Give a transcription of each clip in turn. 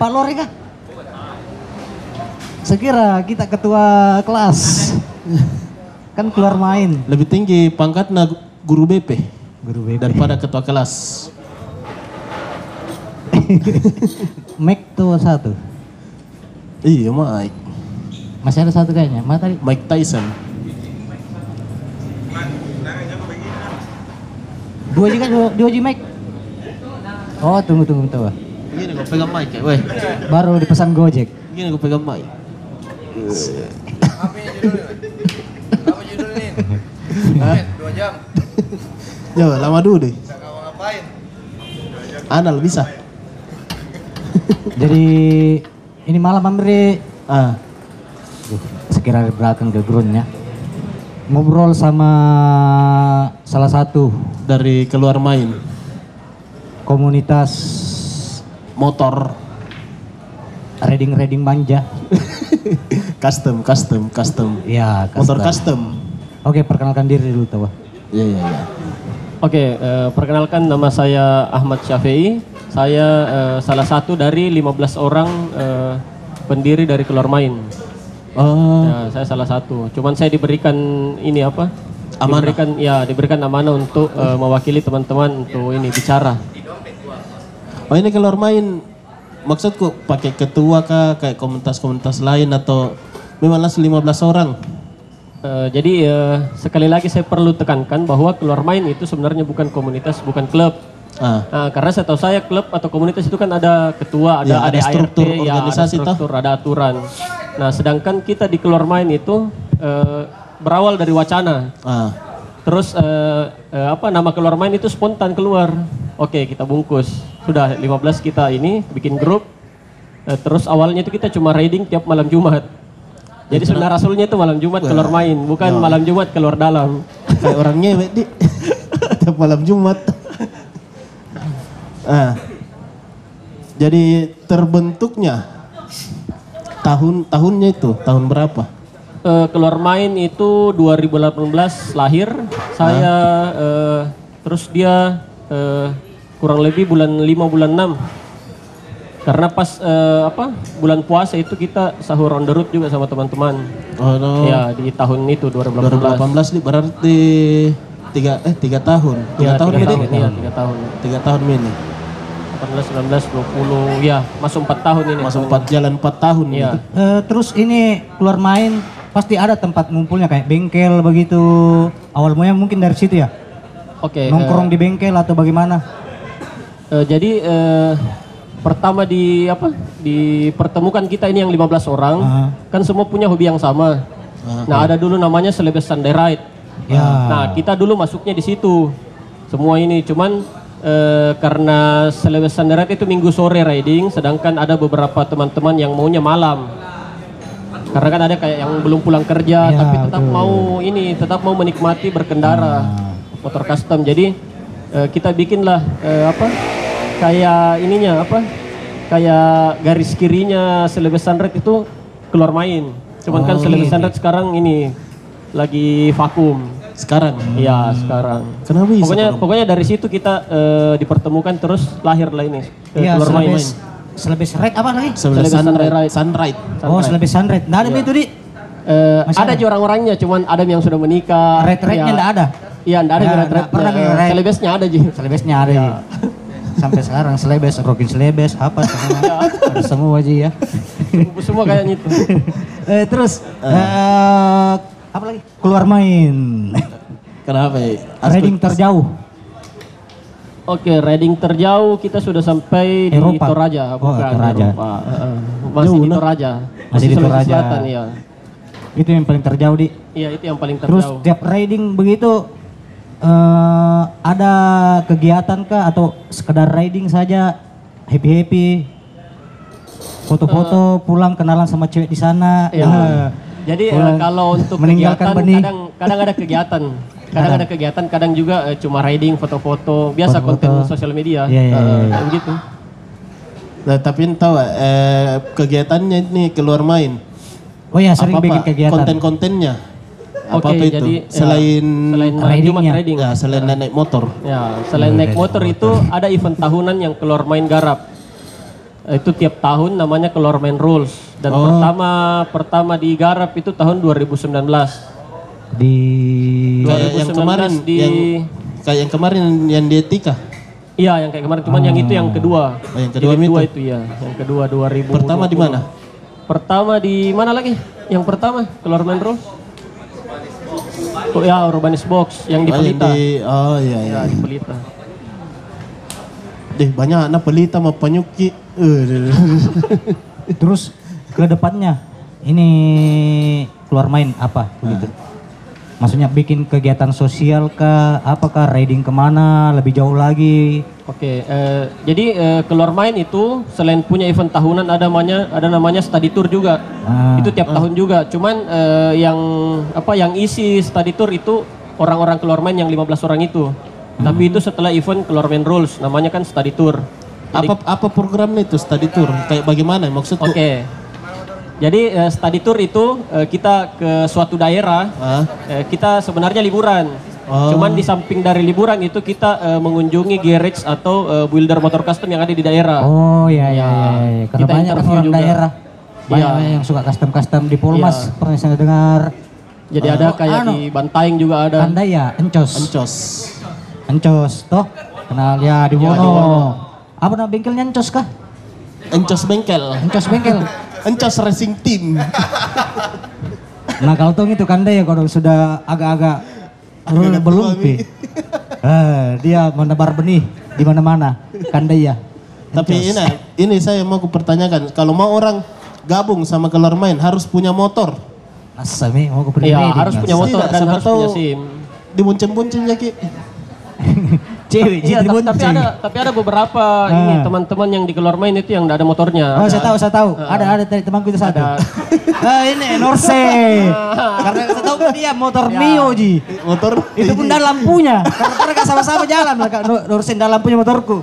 Pak Lori kah? Sekira kita ketua kelas. kan keluar main. Lebih tinggi pangkatnya guru BP Guru BP. daripada ketua kelas. Mac tuh satu. Iya, Mike. Masih ada satu kayaknya. Mana tadi? Mike Tyson. Dua juga, dua, dua juga Mac. Oh tunggu tunggu tunggu. Gini gue pegang mic ya, weh. Baru dipesan Gojek. Gini gue pegang mic. Apa yang judulnya? Apa judulnya ini? Dua jam. Ya, lama dulu deh. Bisa kamu ngapain? Anal bisa. Jadi ini malam Amri Ah, sekira belakang ke groundnya ngobrol sama salah satu dari keluar main komunitas motor reading-reading manja. custom, custom, custom. Ya, Motor custom. custom. Oke, perkenalkan diri dulu tawa. Iya, iya, iya. Oke, eh, perkenalkan nama saya Ahmad Syafi'i. Saya eh, salah satu dari 15 orang eh, pendiri dari Keluar Main. Oh, Ya, saya salah satu. Cuman saya diberikan ini apa? Amanah. Diberikan ya, diberikan amanah untuk eh, mewakili teman-teman untuk ini bicara. Oh ini keluar main. Maksudku pakai ketua kah, kayak komunitas-komunitas lain atau memang langsung 15 orang? Eh, jadi eh, sekali lagi saya perlu tekankan bahwa Keluar Main itu sebenarnya bukan komunitas, bukan klub. Ah, Nah, karena saya tahu saya klub atau komunitas itu kan ada ketua, ada Ya, ada ADART, struktur ya, organisasi ada toh. struktur, ada aturan. Nah, sedangkan kita di keluar main itu eh, berawal dari wacana. ah. Terus eh, eh, apa nama keluar main itu spontan keluar. Oke, kita bungkus. Sudah 15 kita ini bikin grup. Eh, terus awalnya itu kita cuma raiding tiap malam Jumat. Jadi sebenarnya rasulnya itu malam Jumat keluar main, bukan malam Jumat keluar dalam. Kayak orang ngewek di tiap malam Jumat. ah. Jadi terbentuknya tahun tahunnya itu tahun berapa? Eh, keluar main itu 2018 lahir. Saya eh, terus dia eh, kurang lebih bulan 5 bulan 6. Karena pas eh, apa? Bulan puasa itu kita sahur on the road juga sama teman-teman. Oh, no. Ya, di tahun itu 2018. 2018 di berarti tiga eh tiga tahun tiga Ya, tahun tiga ini tahun, iya, tiga tahun. tiga tahun ini 18, 19, 20, ya masuk 4 tahun ini. masuk empat jalan empat tahun Iya. gitu. Eh, terus ini keluar main pasti ada tempat ngumpulnya kayak bengkel begitu. Awal mulanya mungkin dari situ ya. Oke. eh, Nongkrong di bengkel atau bagaimana? Eh, jadi eh, pertama di apa dipertemukan kita ini yang 15 orang Ah. kan semua punya hobi yang sama. Nah ada dulu namanya Celebes Sunday Ride. Ya. Nah kita dulu masuknya di situ semua ini cuman eh, karena Celebes Sunday Ride itu minggu sore riding, sedangkan ada beberapa teman-teman yang maunya malam. Karena kan ada kayak yang belum pulang kerja Ya, tapi tetap betul. mau ini tetap mau menikmati berkendara motor custom. Jadi kita bikinlah apa kayak ininya apa kayak garis kirinya Celebes Sunrise itu keluar main. Cuman kan Celebes Sunrise sekarang ini lagi vakum. sekarang Iya sekarang. kenapa bisa Pokoknya pokoknya dari situ kita eh, dipertemukan terus lahirlah ini eh, Iya, keluar main. selebes selebes red apa lagi? sebelah Celebes sunrise Sunrise. sunrise Oh, selebes sunred. Nggak ada itu di Eh, Masih ada aja orang-orangnya, cuman ada yang sudah menikah. red-rednya Ya. nggak ada. Iya, enggak ada Ya, red red. nggak pernah red red. Celebesnya ada Ji. Selebesnya ada ya. Sampai sekarang selebes, rokin selebes, apa semua. Ada semua aja ya. Semua kayaknya itu. eh, terus eh, apa lagi? Keluar main. kenapa ya? Riding terjauh. Oke, riding terjauh kita sudah sampai Eropa. di Toraja, Oh, bukan Toraja. Eropa. Heeh. Masih di Toraja. Masih di Sulawesi Toraja. Selatan, iya. Itu yang paling terjauh di. Iya, itu yang paling Terus terjauh. tiap riding begitu eh ada kegiatan kah atau sekedar riding saja happy happy foto-foto pulang kenalan sama cewek di sana Iya. Eh, Jadi pulang kalau untuk meninggalkan kegiatan benih. kadang kadang ada kegiatan. Kadang ada kegiatan, kadang juga eh, cuma riding, foto-foto, biasa Foto-foto. konten sosial media. Iya, iya, Eh, iya. kayak begitu. Nah, tapi tahu eh, kegiatannya ini keluar main oh ya sering apa bikin kegiatan konten-kontennya apa apa Oke, itu jadi, ya, selain selain malam Jumat Ridingnya. riding. ya selain naik motor Ya, selain naik motor itu ada event tahunan yang keluar main garap. itu tiap tahun namanya Keluar Main Rules dan Oh. pertama pertama digarap itu tahun 2019. Di Kayak yang 2019 kemarin di yang kayak yang kemarin yang di Etika. Iya yang kayak kemarin cuman yang itu yang kedua. Oh, yang kedua Jilid itu. dua itu ya, yang kedua 2000. Pertama di mana? Pertama di mana lagi? Yang pertama Keluar Main Rules. Oh ya Urbanis Box yang di Oh, Pelita. di oh iya iya. Ya di Pelita. Deh banyak anak pelita sama penyuki. Eh, terus ke depannya ini keluar main apa begitu? Maksudnya bikin kegiatan sosial kah? Apakah riding ke mana? Lebih jauh lagi? Oke, eh, jadi eh, keluar main itu selain punya event tahunan ada namanya ada namanya study tour juga. Ah. Itu tiap tahun juga. Cuman eh, yang apa yang isi study tour itu orang-orang keluar main yang 15 orang itu. Tapi itu setelah event keluar main rules namanya kan study tour. Jadi- apa apa programnya itu study tour? Kayak bagaimana maksudku? Oke. Jadi eh, study tour itu eh, kita ke suatu daerah Ah, Eh, kita sebenarnya liburan. Oh. Cuman di samping dari liburan itu kita eh, mengunjungi garage atau eh, builder motor custom yang ada di daerah. Oh ya ya ya. ya. Karena Kita banyak orang juga. daerah. Banyak Iya. yang suka custom-custom di Polmas. Pernah saya dengar. Jadi ada kayak anu. di Bantaing juga ada. Anda ya, Encos. Encos. Encos, toh? Kenal ya di Wono. Apa nama bengkelnya Encos kah? Encos bengkel. Encos bengkel. Encos racing team. Nah kalau tuh itu kan ya kalau sudah agak-agak belum belum pi. Eh, dia menebar benih di mana-mana. Kanda ya. Tapi ini ini saya mau kupertanyakan, kalau mau orang gabung sama keluar main harus punya motor. Asami mau ke Iya, harus punya motor Tidak, dan harus tahu punya SIM. Dibuncen-buncen ya Ki. Cewek, Iya, jadi ta- bonceng. tapi ada tapi ada beberapa ini teman-man yang di keluar main itu yang nggak ada motornya. Oh, saya tahu, saya tahu. Ada, ada dari temanku itu satu. Ah, ini Norse. Karena saya tahu dia motor Mio, Ji. Motor Itu pun ada lampunya. Karena mereka sama-sama jalan lah, Norse ada lampunya motorku.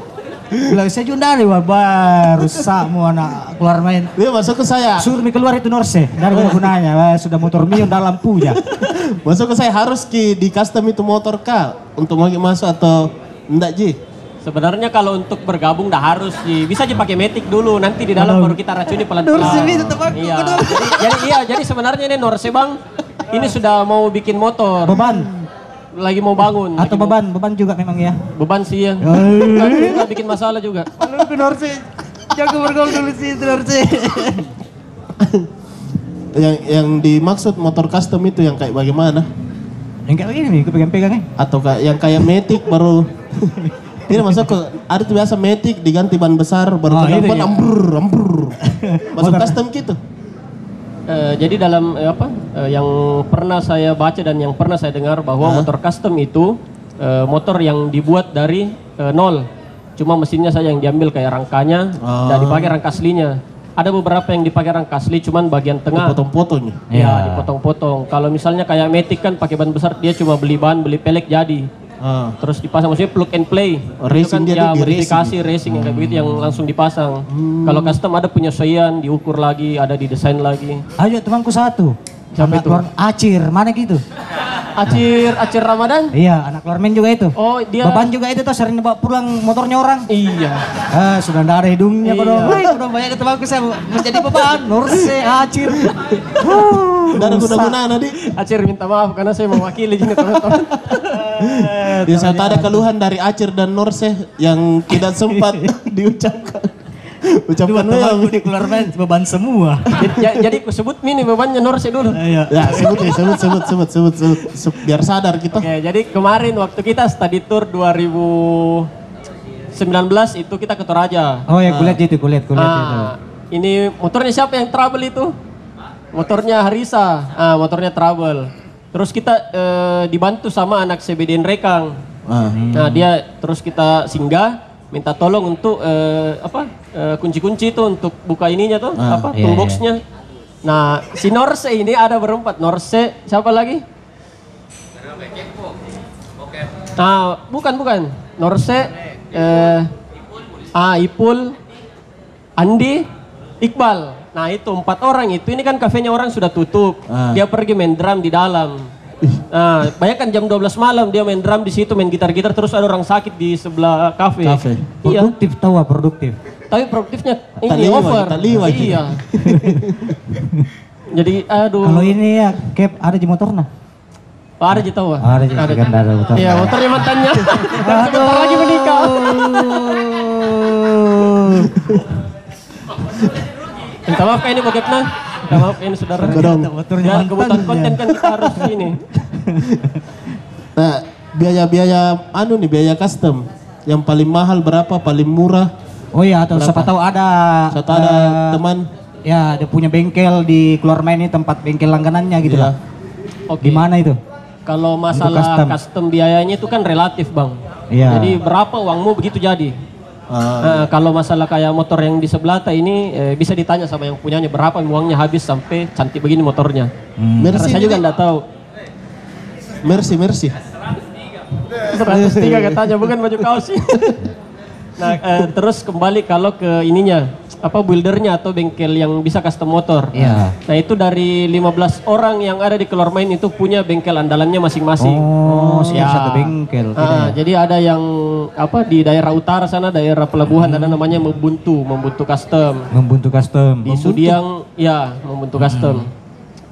Bilang, saya juga dari, wah, baru mau anak keluar main. Dia masuk ke saya. Suruh mi keluar itu Norse, dari mana gunanya. Wah, sudah motor Mio, ada lampunya. Masuk ke saya harus Ki di custom itu motor kah untuk mau masuk atau enggak Ji? Sebenarnya kalau untuk bergabung dah harus Ji. bisa aja pakai metik dulu nanti di dalam baru kita racuni pelan-pelan. Norse ini tetap aku, Iya. Jadi, jadi iya jadi sebenarnya ini Norse Bang ini sudah mau bikin motor. Beban. Lagi mau bangun. Atau lagi mau- beban, beban juga memang ya. beban sih ya. Tapi juga bikin masalah juga. Lalu ke Norse. Jago bergaul dulu sih itu Norse. Yang yang dimaksud motor custom itu yang kayak bagaimana? Yang kayak begini nih, pegang-pegang nih. Atau kayak yang kayak Matic baru Ini masuk ke ada tuh biasa Matic diganti ban besar baru Oh, ke itu depan ya. ambrur ambrur. Masuk custom gitu. Eh, jadi dalam eh, apa eh, yang pernah saya baca dan yang pernah saya dengar bahwa motor custom itu eh, motor yang dibuat dari eh, nol. Cuma mesinnya saja yang diambil kayak rangkanya dan dipakai rangka aslinya. Ada beberapa yang dipakai rangka asli cuman bagian tengah Potong-potongnya. ya dipotong-potong. Kalau misalnya kayak Matic kan pakai ban besar dia cuma beli ban, beli pelek jadi. Ah. Terus dipasang maksudnya plug and play. Oh, racing Itu dia kan di ya modifikasi racing, yang kayak begitu yang langsung dipasang. Kalau custom ada penyesuaian, diukur lagi, ada didesain lagi. Ayo temanku satu. Siapa anak itu? Acir, mana gitu? Acir Acir Ramadan? Iya, anak keluar main juga itu. Oh, dia Beban juga itu tuh sering bawa pulang motornya orang. Iya. Ah, sudah ndak ada hidungnya Iya. kodong. Kodong banyak temanku saya menjadi beban. Norse, Acir. Huh, Udah guna-guna nanti. Acir minta maaf karena saya mewakili gini teman-teman. Ya saya tahu ada keluhan dari Acir dan Norse yang tidak sempat diucapkan. Ucapan Dua temanku yang di keluar main beban semua. jadi, ja- jadi aku sebut mini bebannya Norse dulu. Iya. Ya sebut nih, sebut, sebut, sebut, sebut, sebut, sebut, biar sadar kita. Oke, jadi kemarin waktu kita study tour 2019 itu kita ke Toraja. Oh ya, kulihat itu, kulihat, kulihat itu. Ah, ini motornya siapa yang trouble itu? Motornya Harisa. Ah, motornya trouble. Terus kita eh, dibantu sama anak CBDN Rekang. Ah. Nah, dia terus kita singgah minta tolong untuk eh, apa? eh, kunci-kunci itu untuk buka ininya tuh, apa? iya, toolboxnya. Nah, si Norse ini ada berempat. Norse, siapa lagi? Nah, bukan bukan. Norse eh ah Ipul, Andi, Iqbal. Nah, itu empat orang itu ini kan kafenya orang sudah tutup. Ah. Dia pergi main drum di dalam. Nah, bayangkan jam 12 malam dia main drum di situ, main gitar-gitar terus ada orang sakit di sebelah kafe. Kafe. Iya. Produktif tahu ah, produktif. Tapi produktifnya ini Tak liwat, over. tak liwat. Iya. Jadi aduh. Kalau ini ya cap ada di motornya. Oh, ada aja tahu. ah? Ada di kan ada motor. Iya, motornya mantannya. Sebentar lagi menikah. Minta maaf kayak ini bokepnya. Minta maaf ini saudara. Ya, kebutuhan konten kan kita harus ini. Nah, biaya-biaya anu nih, biaya custom. Yang paling mahal berapa, paling murah? Oh iya, atau siapa tahu ada Satu ada eh, teman Ya, dia punya bengkel di keluar main ini tempat bengkel langganannya gitu Iya. lah. Oke. Gimana itu? Kalau masalah custom. custom. biayanya itu kan relatif, Bang. Iya. Jadi berapa uangmu begitu jadi. Ah, Nah, kalau masalah kayak motor yang di sebelah ta ini eh, bisa ditanya sama yang punyanya berapa uangnya habis sampai cantik begini motornya. Hmm. Karena Mercy saya juga enggak tahu. Mercy, Mercy. 103 katanya bukan baju kaos sih. nah, eh, terus kembali kalau ke ininya apa buildernya atau bengkel yang bisa custom motor. Iya. Nah, itu dari 15 orang yang ada di Keluar Main itu punya bengkel andalannya masing-masing. Oh, Ya. satu bengkel. Ah, ya. jadi ada yang apa di daerah utara sana daerah pelabuhan ada namanya Membuntu, Membuntu Custom. Membuntu custom. Di Sudiang ya Membuntu Custom.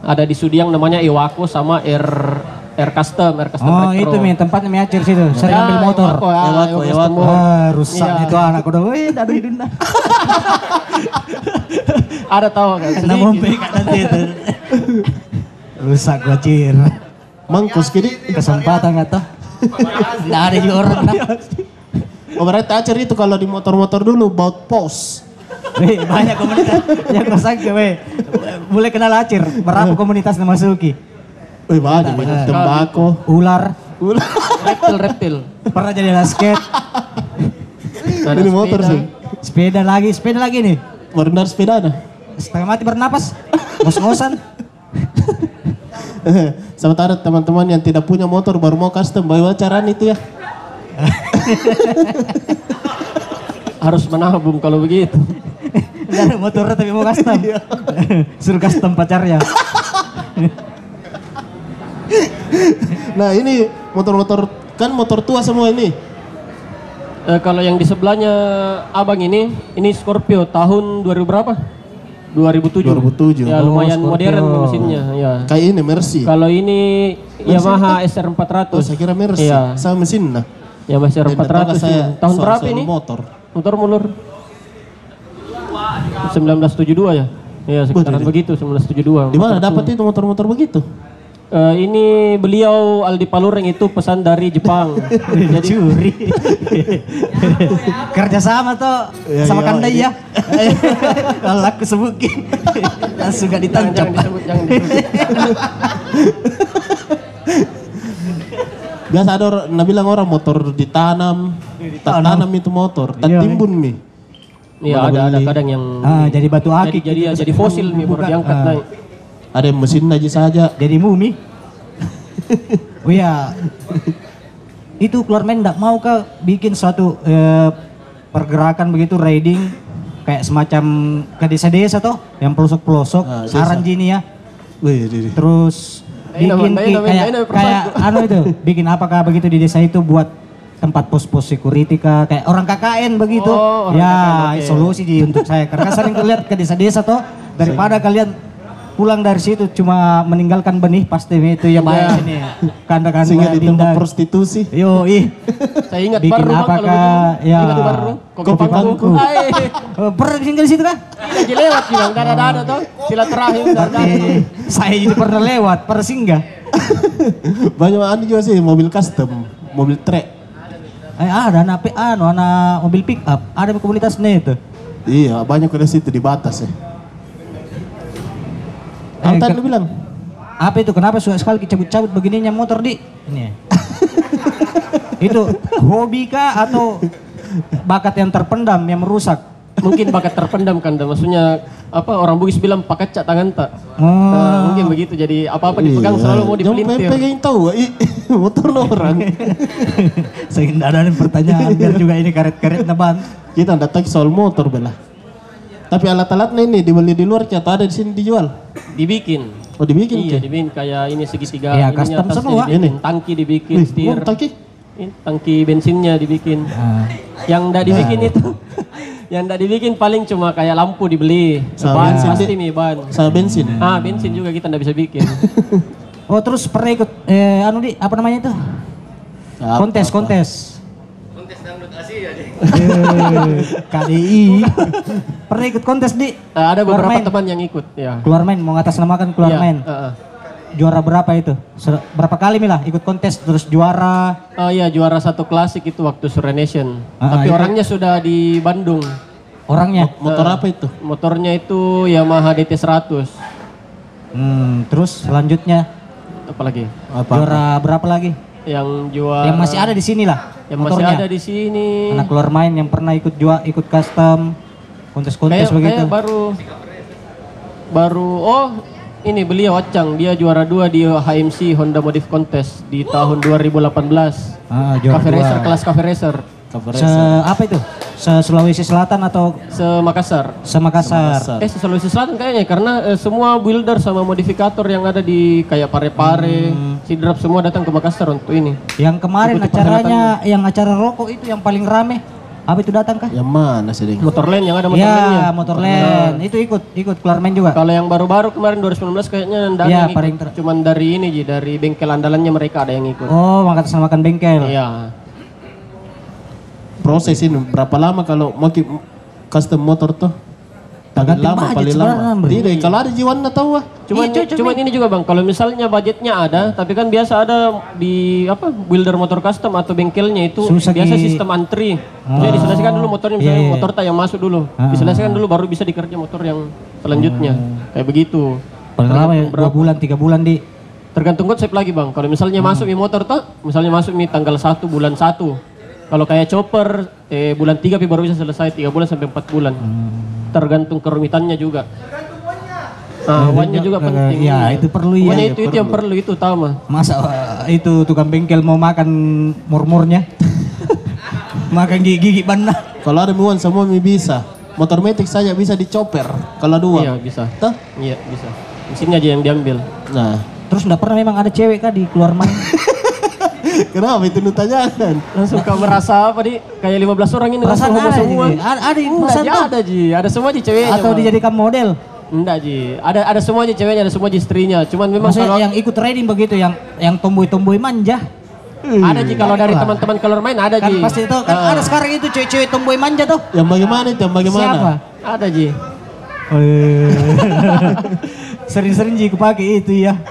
Ada di Sudiang namanya Iwako sama R R Custom, R Custom Oh, Retro. itu mi tempatnya mi acir situ. Sering Ya, ambil motor. Iwako, ya. Custom. Ah, rusak Iya. itu anak udah. Wih, dadu hidupnya. Ada tahu kan? Kena mompe kan nanti itu. Rusak gua cir. Mangkus gini. Kesempatan nggak tahu. Nggak ada juga orang. nah. Oh, berarti acer itu kalau di motor-motor dulu baut pos. Weh, banyak komunitas yang kosong weh. Mulai kenal acir. Berapa komunitas memasuki? Wih, banyak, banyak tembakau. Ular. reptil reptil. Pernah jadi basket. Ini motor sih. Sepeda lagi, sepeda lagi nih. Berenang sepeda ada. Setengah mati bernapas. Ngos-ngosan. Sementara teman-teman yang tidak punya motor baru mau custom bawa acaraan itu ya. Harus menabung kalau begitu. Jangan motor tapi mau custom. Suruh custom pacarnya. Nah ini motor-motor kan motor tua semua ini. Eh, kalau yang di sebelahnya abang ini, ini Scorpio tahun 2000 berapa? 2007. 2007. Ya Oh, lumayan Scorpio. modern mesinnya. Ya. Kayak ini Mercy. Kalau ini Yamaha SR400. Oh saya kira Mercy. Iya. Sama mesin nah. Dan tahu SR400. saya. Tahun soal- berapa soal ini? Motor. Motor mulur. 1972 ya? Iya sekitaran Betul. begitu 1972. Di mana dapat itu motor-motor begitu? Eh, ini beliau Aldi Palureng itu pesan dari Jepang. Jadi curi. Kerja sama tuh Iya, sama iya, kandai ini. ya. Kalau aku sebutin langsung gak ditancap. jangan disebut, jangan disebut. Biasa ada orang, nah bilang orang motor ditanam, tak tanam itu motor, tak Iya, timbun mi. Iya ada ada kadang yang Ah, jadi batu jadi akik. jadi, gitu. jadi fosil nih baru diangkat naik. Ada yang mesin aja saja. Jadi mumi. oh iya. Itu keluar main enggak mau kah bikin suatu eh, pergerakan begitu riding kayak semacam ke desa-desa toh yang pelosok-pelosok Ah, desa. saran gini ya. Wih, di- di. Terus Nah, ini bikin kayak kayak anu itu bikin apakah begitu di desa itu buat tempat pos-pos security kah kayak orang KKN begitu Oh, orang ya KKN, oke. solusi di untuk saya karena sering lihat ke desa-desa toh daripada kalian pulang dari situ cuma meninggalkan benih pasti itu ya banyak ini kanda-kanda Sehingga di tempat prostitusi. yo ih Saya ingat Bikin baru apa, begini. Ya. Ingat baru kopi, pangku. Eh, pernah tinggal di situ kah? Lagi lewat bilang dada-dada tuh. Silaturahim dada. Saya juga pernah lewat pernah singgah Banyak anu juga sih mobil custom, mobil trek. eh, ada anak anu anak mobil pick up ada komunitasnya itu Iya, banyak dari situ di batas ya. Eh, Altan ke- lu bilang, Apa itu? Kenapa suka sekali cabut-cabut begininya motor di? Ini. itu hobi kah atau bakat yang terpendam yang merusak? Mungkin bakat terpendam kan, maksudnya apa orang Bugis bilang pakai cak tangan tak. Oh, Nah, mungkin begitu jadi apa-apa dipegang selalu mau Jangan dipelintir. pengen tahu, ih, motor lo orang. saya nggak ada pertanyaan biar juga ini karet-karet naban. Kita tahu soal motor bela. Tapi alat-alatnya ini dibeli di luar atau ada di sini dijual? Dibikin. Oh dibikin Iya, Ki? dibikin kayak ini segitiga Iya, custom semua. dibikin, Ini. Tangki dibikin, Wih, setir. oh, taki. Ini tangki bensinnya dibikin. Nah, Yang enggak dibikin itu yang enggak dibikin paling cuma kayak lampu dibeli. Sama Ban bensin, pasti nih ban. Sama bensin. Ah, bensin juga kita enggak bisa bikin. Oh terus pernah ikut eh anu di apa namanya itu? Kontes. Kontes dangdut Asia aja. Eh, KDI. pernah ikut kontes di Eh, ada Keluar beberapa main. teman yang ikut, ya. keluar main mau ngatasnamakan keluar Iya, main. eh, eh. Juara berapa itu? Ser- berapa kali Mila ikut kontes terus juara? Oh iya juara satu klasik itu waktu Sure Nation. Ah, Tapi iya. orangnya sudah di Bandung. Orangnya. Motor apa itu? Motornya itu Yamaha DT 100. Hmm, terus selanjutnya Apalagi? Apa? juara berapa lagi? Yang juara yang masih ada di sini lah. yang masih motornya. ada di sini. Anak keluar main yang pernah ikut jual ikut custom kontes-kontes Kayak, begitu. kayak baru baru oh ini beliau Ocang dia juara dua di HMC Honda Modif Contest di tahun 2018. Ah, juara Cafe. Racer kelas Cafe Racer Cover Se apa itu? Se Sulawesi Selatan atau se Makassar. se Makassar? Eh, se Sulawesi Selatan kayaknya karena eh, semua builder sama modifikator yang ada di kayak Pare-Pare, Hmm. Sidrap semua datang ke Makassar untuk ini. Yang kemarin Ikuti acaranya yang acara rokok itu yang paling rame. Apa itu datang kah? Yang mana sih, Ding? Motorland yang ada motorlandnya. Ya, Motorland. Itu ikut ikut keluar main juga. Kalau yang baru-baru kemarin 2019 kayaknya enggak ada yang paling ikut. ter- Cuman dari ini Ji, dari bengkel andalannya mereka ada yang ikut. Oh, maka makan bengkel. Iya. Proses ini berapa lama kalau mau custom motor tuh? Paling Tergantung lama, budget paling lama. Tidak, kalau ada jiwan tahu ah. Cuman, Iya, cuy, cuman ini juga bang, kalau misalnya budgetnya ada, tapi kan biasa ada di apa builder motor custom atau bengkelnya itu Susah biasa di- sistem antri. Jadi diselesaikan dulu motornya, misalnya Iya, iya. motor yang masuk dulu, Ah, diselesaikan dulu baru bisa dikerja motor yang selanjutnya, kayak begitu. Paling lama ya dua bulan, tiga bulan di. Tergantung konsep lagi bang. Kalau misalnya Hmm. masuk di motor tuh, misalnya masuk di tanggal 1 bulan 1. Kalau kayak chopper, eh, bulan 3 baru bisa selesai 3 bulan sampai 4 bulan. Hmm. Tergantung kerumitannya juga. Ah, wannya juga penting. Ya, itu perlu ya. Pokoknya itu, itu yang perlu itu utama. Masa eh, itu tukang bengkel mau makan murmurnya? makan gigi-gigi banna. Kalau ada muan semua mi bisa. Motor metik saja bisa dicoper kalau dua. Iya bisa. Tuh. Iya bisa. Mesinnya aja yang diambil. Nah, Terus enggak pernah memang ada cewek kah di keluar main? kenapa itu nu tanyakan? Langsung kau merasa apa di kayak 15 orang ini langsung homo ada, semua. Ada, ada perasaan ada Ji, ada semua Ji ceweknya. Atau dijadikan model? Enggak Ji, ada ada semua Ji ceweknya, ada semua Ji istrinya. Cuman memang Maksudnya kalau yang ikut riding begitu, yang yang tomboy-tomboy manja. ada Ji kalau dari teman-teman color main ada Kan Ji. pasti itu kan ada sekarang itu cewek-cewek tomboy manja tuh. Yang bagaimana itu? Yang bagaimana? Siapa? Ada Ji. Sering-sering Ji kepake itu ya.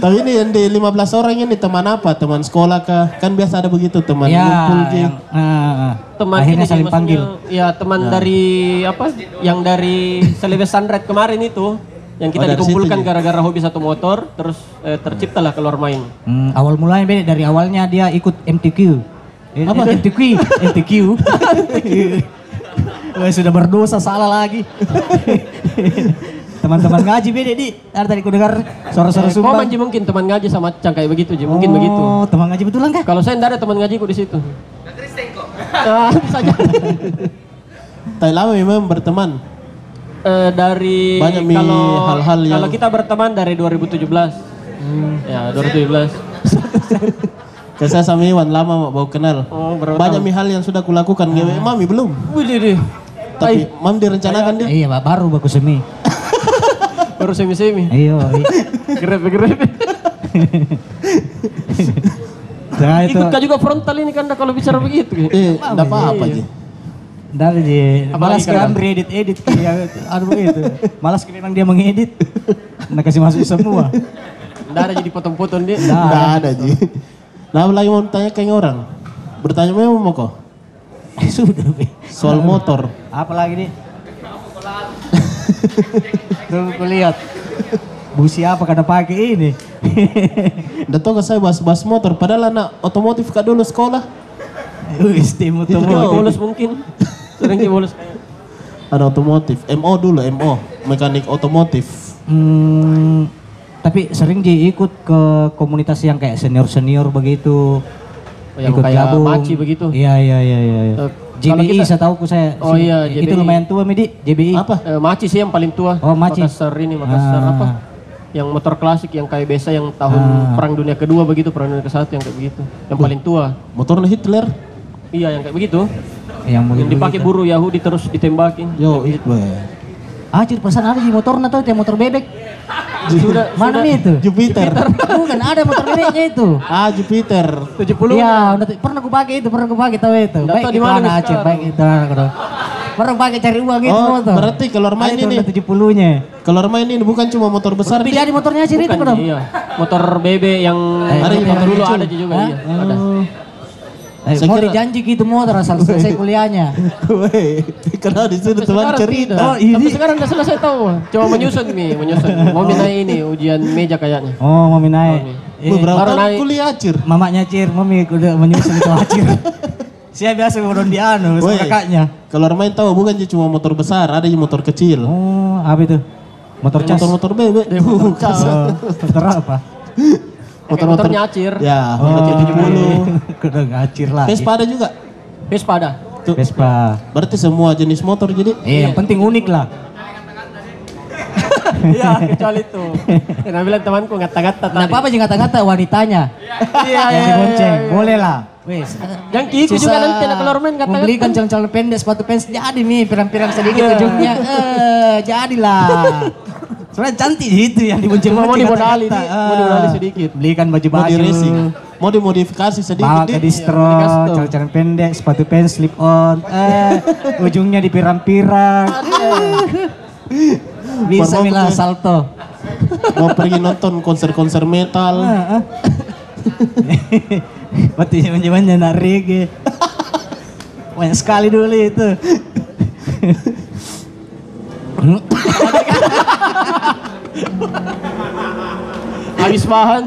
Tapi ini yang di 15 orang ini teman apa? Teman sekolah kah? Kan biasa ada begitu teman ya, ngumpul yang, ah, Teman akhirnya saling maksudnya, panggil. Ya teman dari apa? Yang dari Celebes Sunrise kemarin itu yang kita Oh, dikumpulkan Ji. gara-gara hobi satu motor terus eh, terciptalah keluar main. Hmm, awal mulanya beda dari awalnya dia ikut MTQ. Eh, Apa MTQ? MTQ. Wah, sudah berdosa salah lagi. Teman-teman ngaji beda di. Ada tadi ku dengar suara-suara Eh, sumbang. Manji mungkin teman ngaji sama Cang kayak begitu Ji, mungkin begitu. Oh, teman ngaji betulan kah? Kalau saya enggak ada teman ngajiku di situ. Ah, bisa aja. Tai lama memang berteman. Eh, dari Banyak kalau hal-hal yang- kalau kita berteman dari 2017. Ya, 2017. Kayak saya sama Iwan lama baru kenal. Oh, Banyak mi hal yang sudah kulakukan. Gewe Mami belum. Wih. Tapi Mam direncanakan dia. Iya, Pak, baru bagus semi. Baru semi-semi. Iya, iya. Grepe-grepe. Nah, itu Ikut juga frontal ini kan kalau bicara begitu. Eh, enggak apa-apa Ji. dari di malas Apalagi kan kadang. edit edit ya aduh itu malas memang dia mengedit nah kasih masuk semua Enggak ada jadi potong-potong dia. Enggak ada Ji. Nah, lagi mau tanya ke orang. Bertanya memang mau kok sudah soal motor. apa lagi nih tuh aku lihat busi apa kada pakai ini Udah tau gak saya bahas-bahas motor, padahal anak otomotif kak dulu sekolah. Wis tim Oh, bolos mungkin. Sering dia bolos. Ada otomotif, MO dulu, MO, mekanik otomotif. Hmm, tapi sering Ji ikut ke komunitas yang kayak senior-senior begitu. Oh, yang kayak maci begitu. Iya iya iya iya. iya. JBI kita- saya tahu ku saya. Oh iya, Itu JBI. lumayan tua Midi, JBI. Apa? Eh, Maci sih yang paling tua. Oh, Maci. Makassar ini, Makassar Ah. apa? yang motor klasik yang kayak biasa yang tahun Ah. perang dunia kedua begitu perang dunia ke satu yang kayak begitu yang paling tua Motornya Hitler. iya yang kayak begitu Yang yang dipakai buruh Yahudi terus ditembakin Yo, weh. Ah, ciri pesan ada di motornya tuh, kayak motor bebek. Sudah Mana nih itu? Jupiter. Bukan, ada motor bebeknya itu. Ah, Jupiter. 70 Iya, pernah gue pakai itu, pernah gue pakai tahu itu. Baik di itu mana nih Aceh, baik itu kalau. Pernah pakai cari uang itu Oh, motor. berarti keluar main ini. udah 70-nya. Keluar main ini bukan cuma motor besar Tapi nih. jadi motornya Aceh itu kan. iya motor BB yang ada yang motor dulu ada juga iya ada Eh, Saya mau kira- dijanji gitu motor asal selesai kuliahnya. Weh, karena di situ teman cerita. tidak. Sampai sekarang udah selesai tahu. Cuma menyusun nih, menyusun. Mau naik ini ujian meja kayaknya. Oh, mami naik. Eh, Beberapa baru tahun naik. kuliah acir. mamanya Cir, mami udah menyusun itu acir. Saya biasa ngomong di anu sama kakaknya. Keluar main tahu bukan cuma motor besar, ada motor kecil. Oh, apa itu? Motor cas. Motor-motor bebek. Oh, motor apa? Motor-motor Motornya acir. Ya, Oh, motor 70. Udah ngacir lah. Vespa ada juga. Vespa ada. Tuh. Vespa. Berarti semua jenis motor jadi. Eh, yang penting unik lah. Iya, kecuali itu. Yang bilang temanku ngata-ngata tadi. apa aja ngata-ngata wanitanya. Iya, iya, dibonceng. iya, iya. Boleh lah. Wes. Yang kiku juga nanti ada keluar main kata-kata. Membelikan celana pendek, sepatu pants jadi nih, pirang-pirang sedikit Iya. ujungnya. Eh, jadilah. Soalnya cantik itu yang dibonceng. Cuma mau kata-kata. nih, mau dimodali sedikit. Belikan Mau baju-baju. di racing. Mau dimodifikasi sedikit. Bawa ke Dik. distro, Iya, custom. celana pendek, sepatu pants, slip on. Eh, ujungnya dipirang-pirang. Bisa milah salto. Mau pergi nonton konser-konser metal. Ah, ah. Waktu zaman-zamannya nak reggae. Banyak sekali dulu itu. Habis bahan.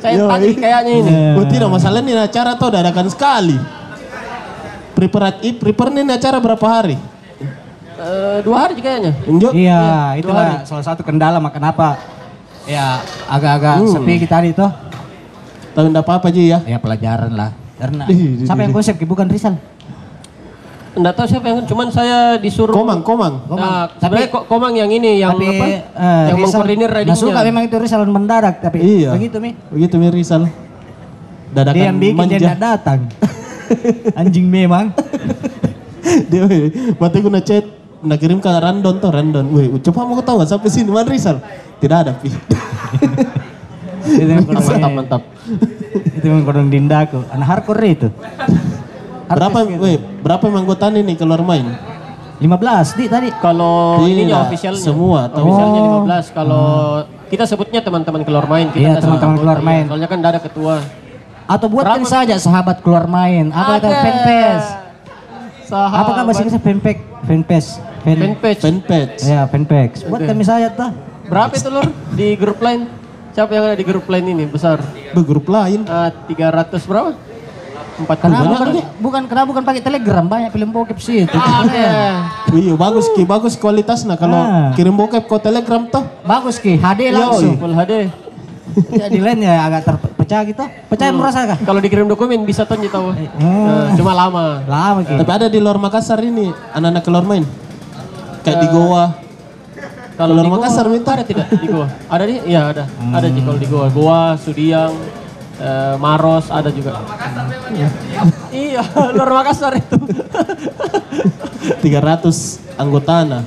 Saya Yo, tadi iya. kayaknya ini. Oh tidak masalah nih acara tuh dadakan sekali. Prepare, i- prepare nih acara berapa hari? Eh, dua hari kayaknya. Injo? Iya, itulah salah satu kendala maka kenapa ya agak-agak sepi kita itu. Tapi enggak apa-apa Ji ya. Ya pelajaran lah. Karena siapa yang konsep bukan Rizal. Enggak tahu siapa yang cuman saya disuruh Komang, komang. Nah, sebenarnya kok Komang yang ini yang tapi apa? eh, yang mengkoordinir nggak suka ridingnya. memang itu Rizal mendadak tapi Iya. begitu mi. Begitu Mi Rizal. Dadakan Dia yang bikin dia manja. tidak datang. Anjing memang. dia waktu aku ngechat, nak kirim ke Randon tuh Randon. Weh, coba mau tahu nggak sampai sini Man Rizal? Tidak ada pi. mantap mantap. itu yang kodong dindaku. Anak hardcore itu. Berapa gitu. weh, berapa yang anggota nih keluar main? 15 di tadi. Kalau Tidak, ininya officialnya. semua, tahu. Officialnya 15. Kalau kita sebutnya teman-teman keluar main. Kita Iya, teman-teman keluar anggota, main. Soalnya kan ada ketua. Atau buatkan saja sahabat keluar main. Apa itu Ada. fanpage? Sahabat. Apa kan bahasa Inggrisnya fanpage? Fanpage. Fan, Fanpage. Fanpage. Ya, fanpage. Buatkan misalnya tuh. Berapa itu lur di grup lain? Siapa yang ada di grup lain ini besar? Begrup lain. Ah, 300 berapa? 40 Kenapa Banyak bukan, bukan kenapa bukan pakai Telegram? Banyak film bokep sih itu. Ada. Wih, bagus ki, bagus kualitasnya kalau Ah. kirim bokep ke Telegram tuh. Bagus ki, HD langsung. Full HD. Ya, di lain ya agak terpecah gitu. Pecah yang merasa kah? Kalau dikirim dokumen bisa tuh tahu. Hmm. Nah, cuma lama. Lama ki. Tapi ada di luar Makassar ini anak-anak keluar main. Kayak di Goa. Kalau di Makassar minta. ada tidak di Goa? Ada nih? Iya ada. Ada sih kalau di Goa. Goa, Sudiang, eh, Maros ada juga. iya, luar Makassar itu. 300 anggotana.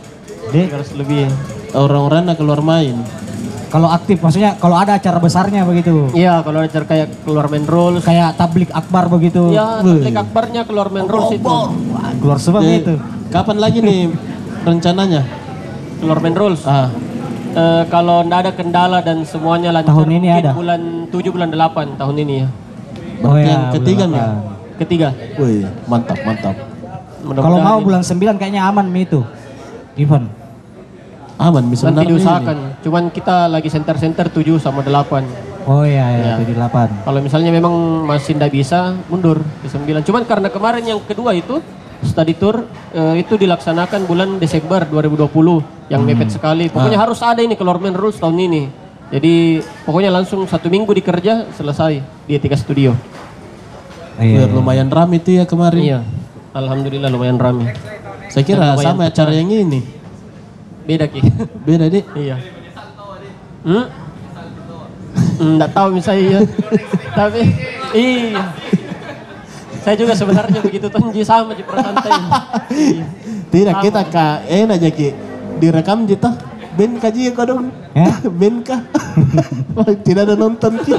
Dek, 300 lebih. Orang-orang nak keluar main. kalau aktif maksudnya kalau ada acara besarnya begitu. Iya, kalau ada acara kayak keluar main rules. Kayak tablik akbar begitu. Iya, tablik akbarnya keluar main rules itu. Wah, keluar semua gitu. Kapan lagi nih rencananya? Keluar main rules. Ah, Eh, kalau ndak ada kendala dan semuanya lancar Tahun ini ada? bulan 7 bulan 8 tahun ini ya. berarti yang ketiga nih. Ketiga. Wih, mantap, mantap. Mudah-mudahan Kalau mau ini. bulan 9 kayaknya aman mi itu. Event. Aman bisa nanti nih diusahakan. Cuman kita lagi center-center 7 sama 8. Oh iya ya, Iya. jadi 8. Kalau misalnya memang masih ndak bisa, mundur ke 9. Cuman karena kemarin yang kedua itu study tour eh, itu dilaksanakan bulan Desember 2020 yang mepet sekali. Pokoknya harus ada ini keluar main rules tahun ini. Jadi pokoknya langsung satu minggu dikerja selesai di Etika Studio. Iya. Lumayan ramai itu ya kemarin. Iya. Alhamdulillah lumayan ramai. Saya kira sama acara yang ini. Beda ki. Beda deh. iya. Hmm? Enggak tahu misalnya iya. Tapi iya. Saya juga sebenarnya begitu Tonji sama di. Iya. Tidak kita kak enak aja ki direkam jita Ben kaji ya kau dong Ya? Ben kah Tidak ada nonton ki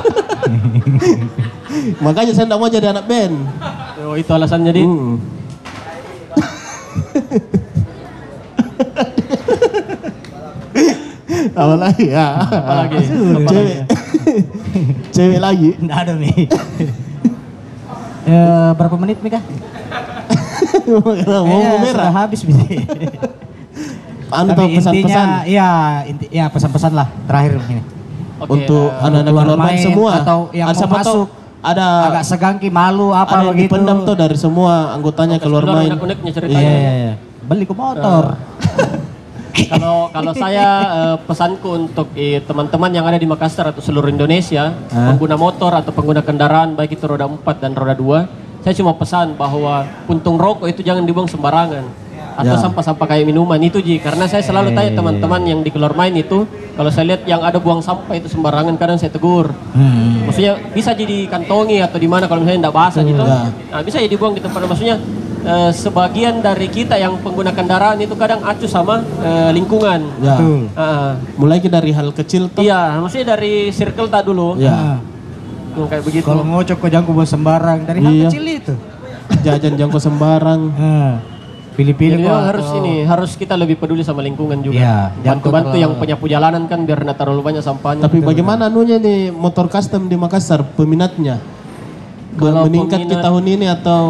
Makanya saya tidak mau jadi anak band Oh, itu alasannya di. Hmm. Apa lagi ya? Apa lagi? Cewek. Cewek lagi. Nggak ada nih. Eh, berapa menit nih kah? Mau Kayaknya merah. habis bisa. Anu Tapi tahu intinya, pesan-pesan iya, inti, ya pesan-pesan lah terakhir ini. Oke, untuk eh, anak-anak keluar keluar main main semua. atau yang Ada mau siapa tahu masuk, ada Agak segangki, malu apa ada begitu. dipendam tuh dari semua anggotanya keluar keluar main. Iya, ceritanya. iya, iya. Beli ke motor. Kalau kalau saya eh, pesanku untuk eh, teman-teman yang ada di Makassar atau seluruh Indonesia, pengguna motor atau pengguna kendaraan baik itu roda 4 dan roda 2, saya cuma pesan bahwa puntung rokok itu jangan dibuang sembarangan. Atau Ya. sampah-sampah kayak minuman itu Ji, karena saya selalu tanya teman-teman yang di keluar main itu, kalau saya lihat yang ada buang sampah itu sembarangan kadang saya tegur. Hmm. Maksudnya bisa jadi kantongi atau di mana kalau misalnya tidak basah gitu. ya. Nah, bisa jadi buang di tempat maksudnya eh, sebagian dari kita yang pengguna kendaraan itu kadang acuh sama eh, lingkungan. Ya. Betul. Ah, Mulai dari hal kecil tuh. iya, maksudnya dari circle tak dulu. Ya. Ah. Yang kayak begitu. Kalau ngocok kok jangkau buat sembarang dari hal Iya. kecil itu. Jajan jangkau sembarang. Pilih-pilih kok. harus ini, harus kita lebih peduli sama lingkungan juga. Jangan Bantu-bantu yang penyapu jalanan kan biar tidak terlalu banyak sampahnya. Tapi bagaimana anunya nih motor custom di Makassar peminatnya? Kalau meningkat ke peminat- tahun ini atau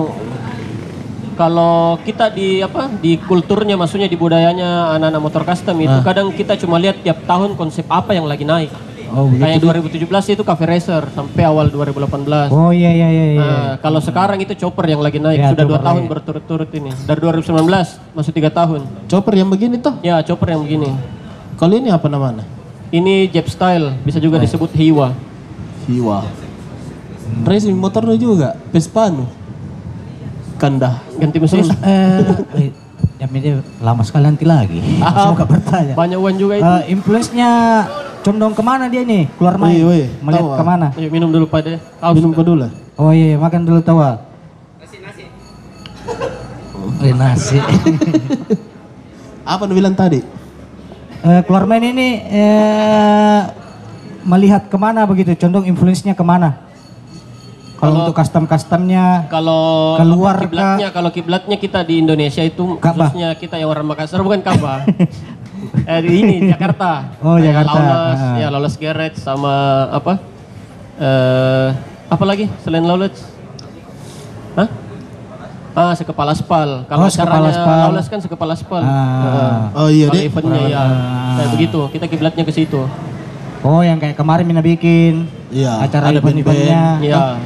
Kalau kita di apa di kulturnya maksudnya di budayanya anak-anak motor custom itu kadang kita cuma lihat tiap tahun konsep apa yang lagi naik. Oh, Kayak 2017 itu Cafe Racer sampai awal 2018. Oh iya iya iya. iya. Nah, kalau sekarang itu chopper yang lagi naik Ya, sudah dua tahun berturut-turut ini. Dari 2019 masuk tiga tahun. chopper yang begini tuh? Ya chopper yang begini. Kalau ini apa namanya? Ini Jeb style bisa juga disebut Hiwa. Hiwa. Racing motor juga, Vespa nu. Kandah. Ganti mesin. Eh, eh, ya ini lama sekali nanti lagi. Ah, Semoga bertanya. Banyak uang juga itu. Eh, influence-nya condong ke mana dia nih? Keluar main? Wih, wih, Melihat tahu, ah. ke mana? Ayo minum dulu pada. Haus. Minum kau dulu lah. Oh iya, makan dulu tawa. Eh, nasi. Apa nu bilang tadi? Eh, keluar main ini eh, melihat ke mana begitu? Condong influence-nya ke mana? Kalau untuk custom-customnya, Kalau Keluar apa, kiblatnya, kalau kiblatnya kita di Indonesia itu Ka'bah. khususnya kita yang orang Makassar bukan Ka'bah. eh, di ini Jakarta. Oh, Kayak Jakarta. Lawless, Ah. ya Lawless Garage sama apa? Eh, apa lagi selain Lawless? Hah? Ah, sekepala aspal. Kalau Oh, acaranya. Lawless kan sekepala aspal. Ah. Oh iya Kalau deh. eventnya ya, kayak begitu. Kita kiblatnya ke situ. oh yang kayak kemarin Mina bikin Iya, acara ada event-eventnya. Ya,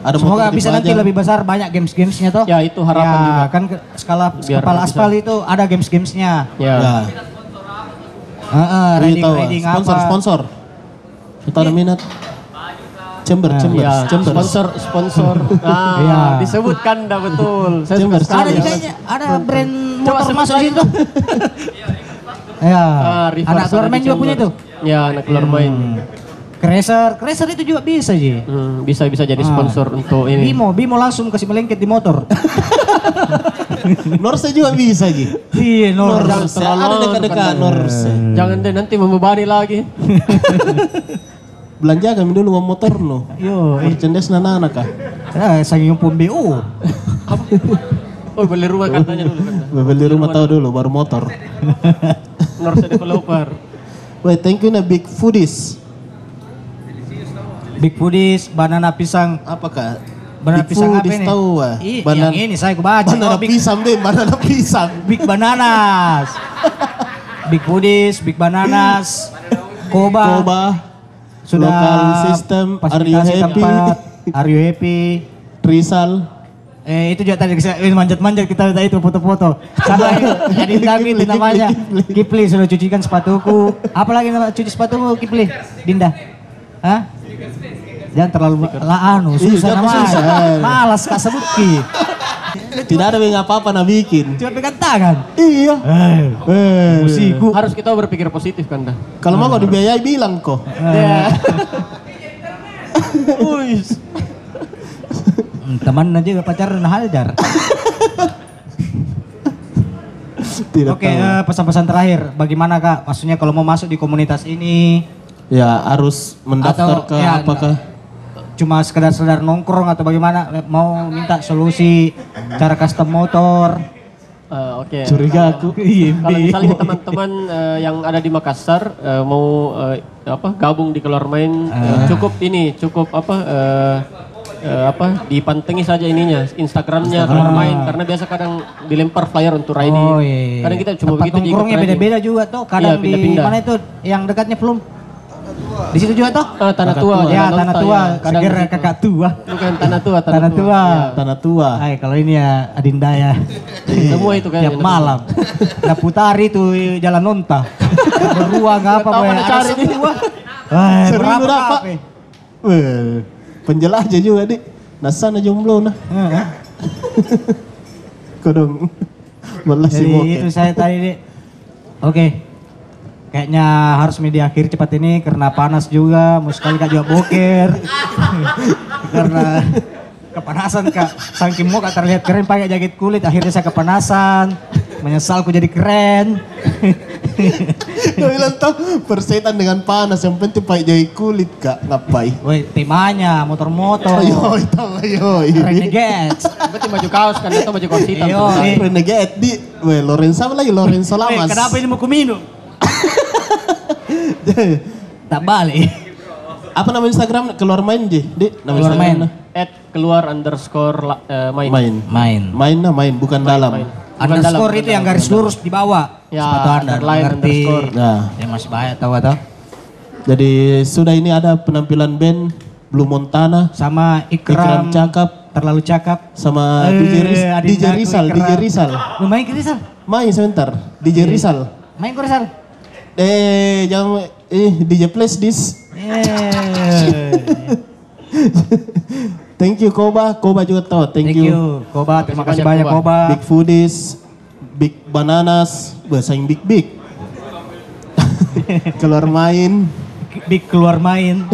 Ada Semoga bisa nanti lebih besar banyak games-gamesnya toh. ya itu harapan ya, juga. kan ke- skala Biar kepala aspal itu ada games-gamesnya. Ya. Ya. Heeh, Ini riding tahu, ah. riding sponsor apa? sponsor. Kita ada minat. Chamber, Nah, chamber, Ya, chamber. sponsor, sponsor. Ah, Iya. disebutkan dah betul. Saya Chamber, sekali. Ada Chamber. kayaknya ada brand Coba motor masuk situ. ya. Ah, anak main juga punya Chamber. tuh. Ya, anak keluar main. Crazer, Crazer itu juga bisa Ji. Hmm, bisa bisa jadi Ah. sponsor untuk ini. Bimo, Bimo langsung kasih melengket di motor. Norse juga bisa, Ji. Iya, Nor. Norse, ada dekat-dekat Norse. Jangan deh nanti membebani lagi. Belanja kami dulu uang motor no. Yo, eh, Merchandise nana anak kah? eh, sangi pun BU. Oh, beli rumah katanya dulu kan. Beli rumah tahu dulu baru motor. Norse developer. Wait, thank you na big foodies. Big Foodies, banana pisang. Apakah? Banana Big pisang apa ini? tahu ah. Ih, Banan- yang ini saya kebaca. Banana Oh, big, pisang deh, banana pisang. big Bananas. Big Foodies, Big Bananas. Koba. Koba. Sudah Local system, are you happy? tempat. Are you happy? Trisal. Eh itu juga tadi kita eh, manjat-manjat kita tadi itu foto-foto. Sama jadi lagi itu namanya Kipli sudah cucikan sepatuku. Apa lagi nama cuci sepatumu Kipli? Dinda. Hah? Jangan terlalu lah anu susah namanya. susah. Malas kak sebut Ki. Tidak ada yang apa-apa nah bikin. Cuma pegang tangan. Iya. Eh, Eh. musiku. Harus kita berpikir positif kan dah. Kalau mau kau dibiayai bilang kok. Ya. Teman juga pacaran hajar. Tidak Oke, eh, pesan-pesan terakhir. Bagaimana kak? Maksudnya kalau mau masuk di komunitas ini, Ya harus mendaftar Atau, ke ya, apakah cuma sekedar-sekedar nongkrong atau bagaimana? Mau minta solusi cara custom motor? Eh, Oke. curiga aku. Kalau misalnya teman-teman eh, yang ada di Makassar eh, mau eh, apa gabung di keluar main eh, cukup ini cukup apa eh, eh, apa dipantengin saja ininya Instagramnya keluar main karena biasa kadang dilempar flyer untuk riding. Oh iya. iya. Kadang kita cuma Tempat begitu di beda-beda juga tuh. Kadang Iya, di pindah-pindah. mana itu yang dekatnya belum? Di situ juga tuh? Ah, tanah tua. ya, Jalan tanah tua. ya. Di situ. kakak tua. Bukan tanah tua, tanah, Tanah tua. Ya. Tanah tua. Hai, kalau ini ya Adinda ya. Semua itu kayaknya. Tiap malam. Nah putari tuh jalan nonta. Beruang apa tahu Ada cari. Hai, Seribu berapa kape? Weh, penjelajah juga dik. Nasana jomblo nah. Heeh. Kau dong. Malas sih Jadi itu saya tadi Dik. Oke. Kayaknya harus media akhir cepat ini karena panas juga, mau sekali kak juga boker. karena kepanasan kak, saking mau kak terlihat keren pakai jaket kulit, akhirnya saya kepanasan. Menyesal ku jadi keren. Kau bilang tau persetan dengan panas yang penting pakai jahit kulit kak ngapai. Woi, temanya motor-motor. Ayo, tahu ayo. Renegades. Berarti baju kaos kan atau baju kaos hitam. Iyo, tuh. eh. Renegade di, weh Lorenzo lagi Lorenzo Woi, Lamas. kenapa ini mau kuminum? Tak balik. apa nama Instagram keluar main je, di nama Keluar Instagram main. At keluar underscore la- eh, main. Main. Main. Main nah main bukan dalam. main. Bukan Underscore dalam, itu yang garis lurus di bawah. Ya, Sepatu anda underline, ngerti. underscore. Nah, Ya masih banyak tahu atau? jadi sudah ini ada penampilan band Blue Montana, Sama Ikram Ikram, Cakap terlalu cakap. sama Eh, DJ, Ris- Adinda DJ Rizal, Ikram. DJ Rizal. Lu main ke Rizal? Main sebentar, DJ Iya. Rizal. Main ke Rizal? Eh, jangan eh DJ Place This. Eh. Thank you Koba, Koba juga tahu. Thank, Thank you. Koba, terima kasih banyak Koba. Big Foodies, Big Bananas, bahasa yang Big Big. Keluar main. Big keluar main.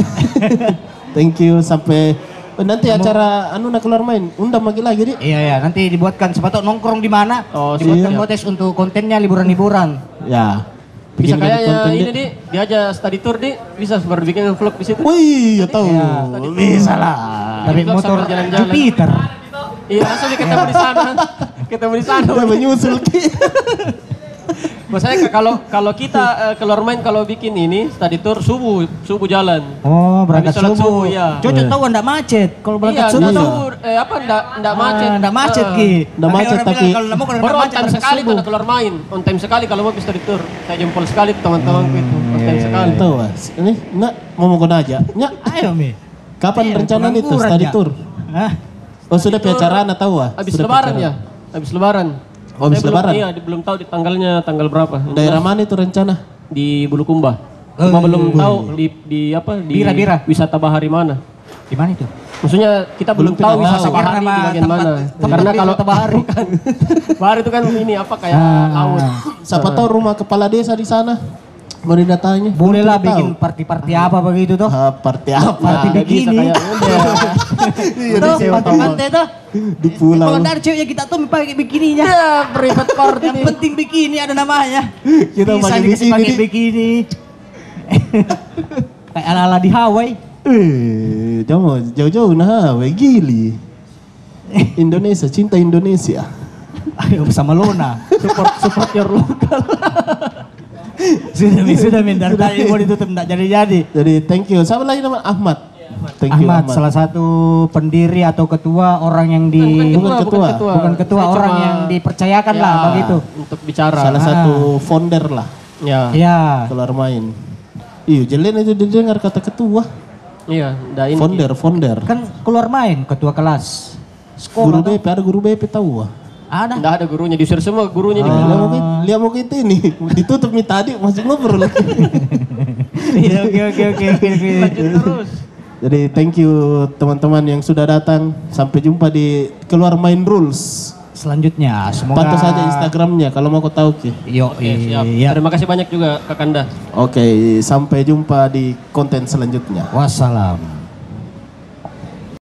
Thank you sampai Oh, nanti acara anu nak keluar main. Undang lagi lagi di. iya ya, nanti dibuatkan sepatu nongkrong di mana? Oh, dibuatkan konteks untuk kontennya liburan-liburan. Ya. Bisa kayaknya konten ini di. di dia aja study tour di bisa baru bikin vlog di situ. Wih, ya tahu. Bisa lah. Tapi motor jalan-jalan. Jupiter. Iya, langsung ketemu di sana. ketemu di sana. Dia menyusul Ki. Maksudnya kalau kalau kita eh, keluar main kalau bikin ini study tour subuh subuh jalan. Oh, berangkat subuh. subuh, iya. Cocok tahu enggak macet. Kalau berangkat Iya, subuh ndak subuh, eh, apa enggak enggak macet. Enggak macet Eh, Ki. Nggak Makanya macet, tapi- Kalau mau kalau macet time sekali tuh keluar main. On time sekali kalau mau study tour. Saya jempol sekali tuh teman-temanku itu. On time sekali. Tahu Mas. Ini nak mau mau aja. Nyak, Ayo Mi. kapan Iya, rencana itu study ya. tour? Hah? Oh sudah peacaraan tahu ah? Habis lebaran ya? Habis lebaran. Oh, habis Saya belum- lebaran? Iya, di- belum tahu di tanggalnya tanggal berapa. Daerah mana itu rencana? Di Bulukumba. Cuma belum tahu di di apa di Bira, Bira. wisata bahari mana. Di mana itu? Maksudnya kita belum, Belum tahu wisata bahari di bagian tempat- mana. tempat Karena kalau bahari. bukan. bahari itu kan ini apa kayak Ah. laut. Siapa tahu rumah kepala desa di sana? Mau didatangi? Boleh lah bikin party-party apa begitu tuh. Ah, party apa? Party bikini. Iya, Tuh, pantai-pantai tuh. di pulau. Kalau dari cewek kita tuh pakai bikininya. Ya, private party Yang penting bikini ada namanya. Kita Bisa pakai dikasih bikini, pakai bikini. Kayak ala-ala di Hawaii. Eh, jauh jauh-jauh nah, we gili. Indonesia, cinta Indonesia. Ayo bersama Lona. Support support your local. sudah sudah mi. Dari tadi mau ditutup enggak jadi-jadi. Jadi thank you. Siapa lagi nama Ahmad? Thank you Ahmad, salah satu pendiri atau ketua orang yang di Bukan ketua. bukan ketua Saya orang cuma- yang dipercayakan Ya, lah begitu. Untuk bicara. Salah Ah. satu founder lah Ya. Ya. keluar main. Iya, jelen itu didengar kata ketua. Iya, ini. Founder, founder. Kan keluar main ketua kelas. Guru Sekolah. tuh. BP, ada guru BP tahu ah. Ada. Enggak ada gurunya, diusir semua gurunya di Lihat kita, lihat mau kita ini ditutup nih tadi masih ngobrol lagi. Iya, Oke oke oke oke oke. Lanjut terus. Jadi thank you teman-teman yang sudah datang. Sampai jumpa di keluar main rules. selanjutnya. Semoga Pantau saja Instagramnya kalau mau kau tahu Ki. Yo, siap. iya. Terima kasih banyak juga Kak Kanda. Oke, sampai jumpa di konten selanjutnya. Wassalam.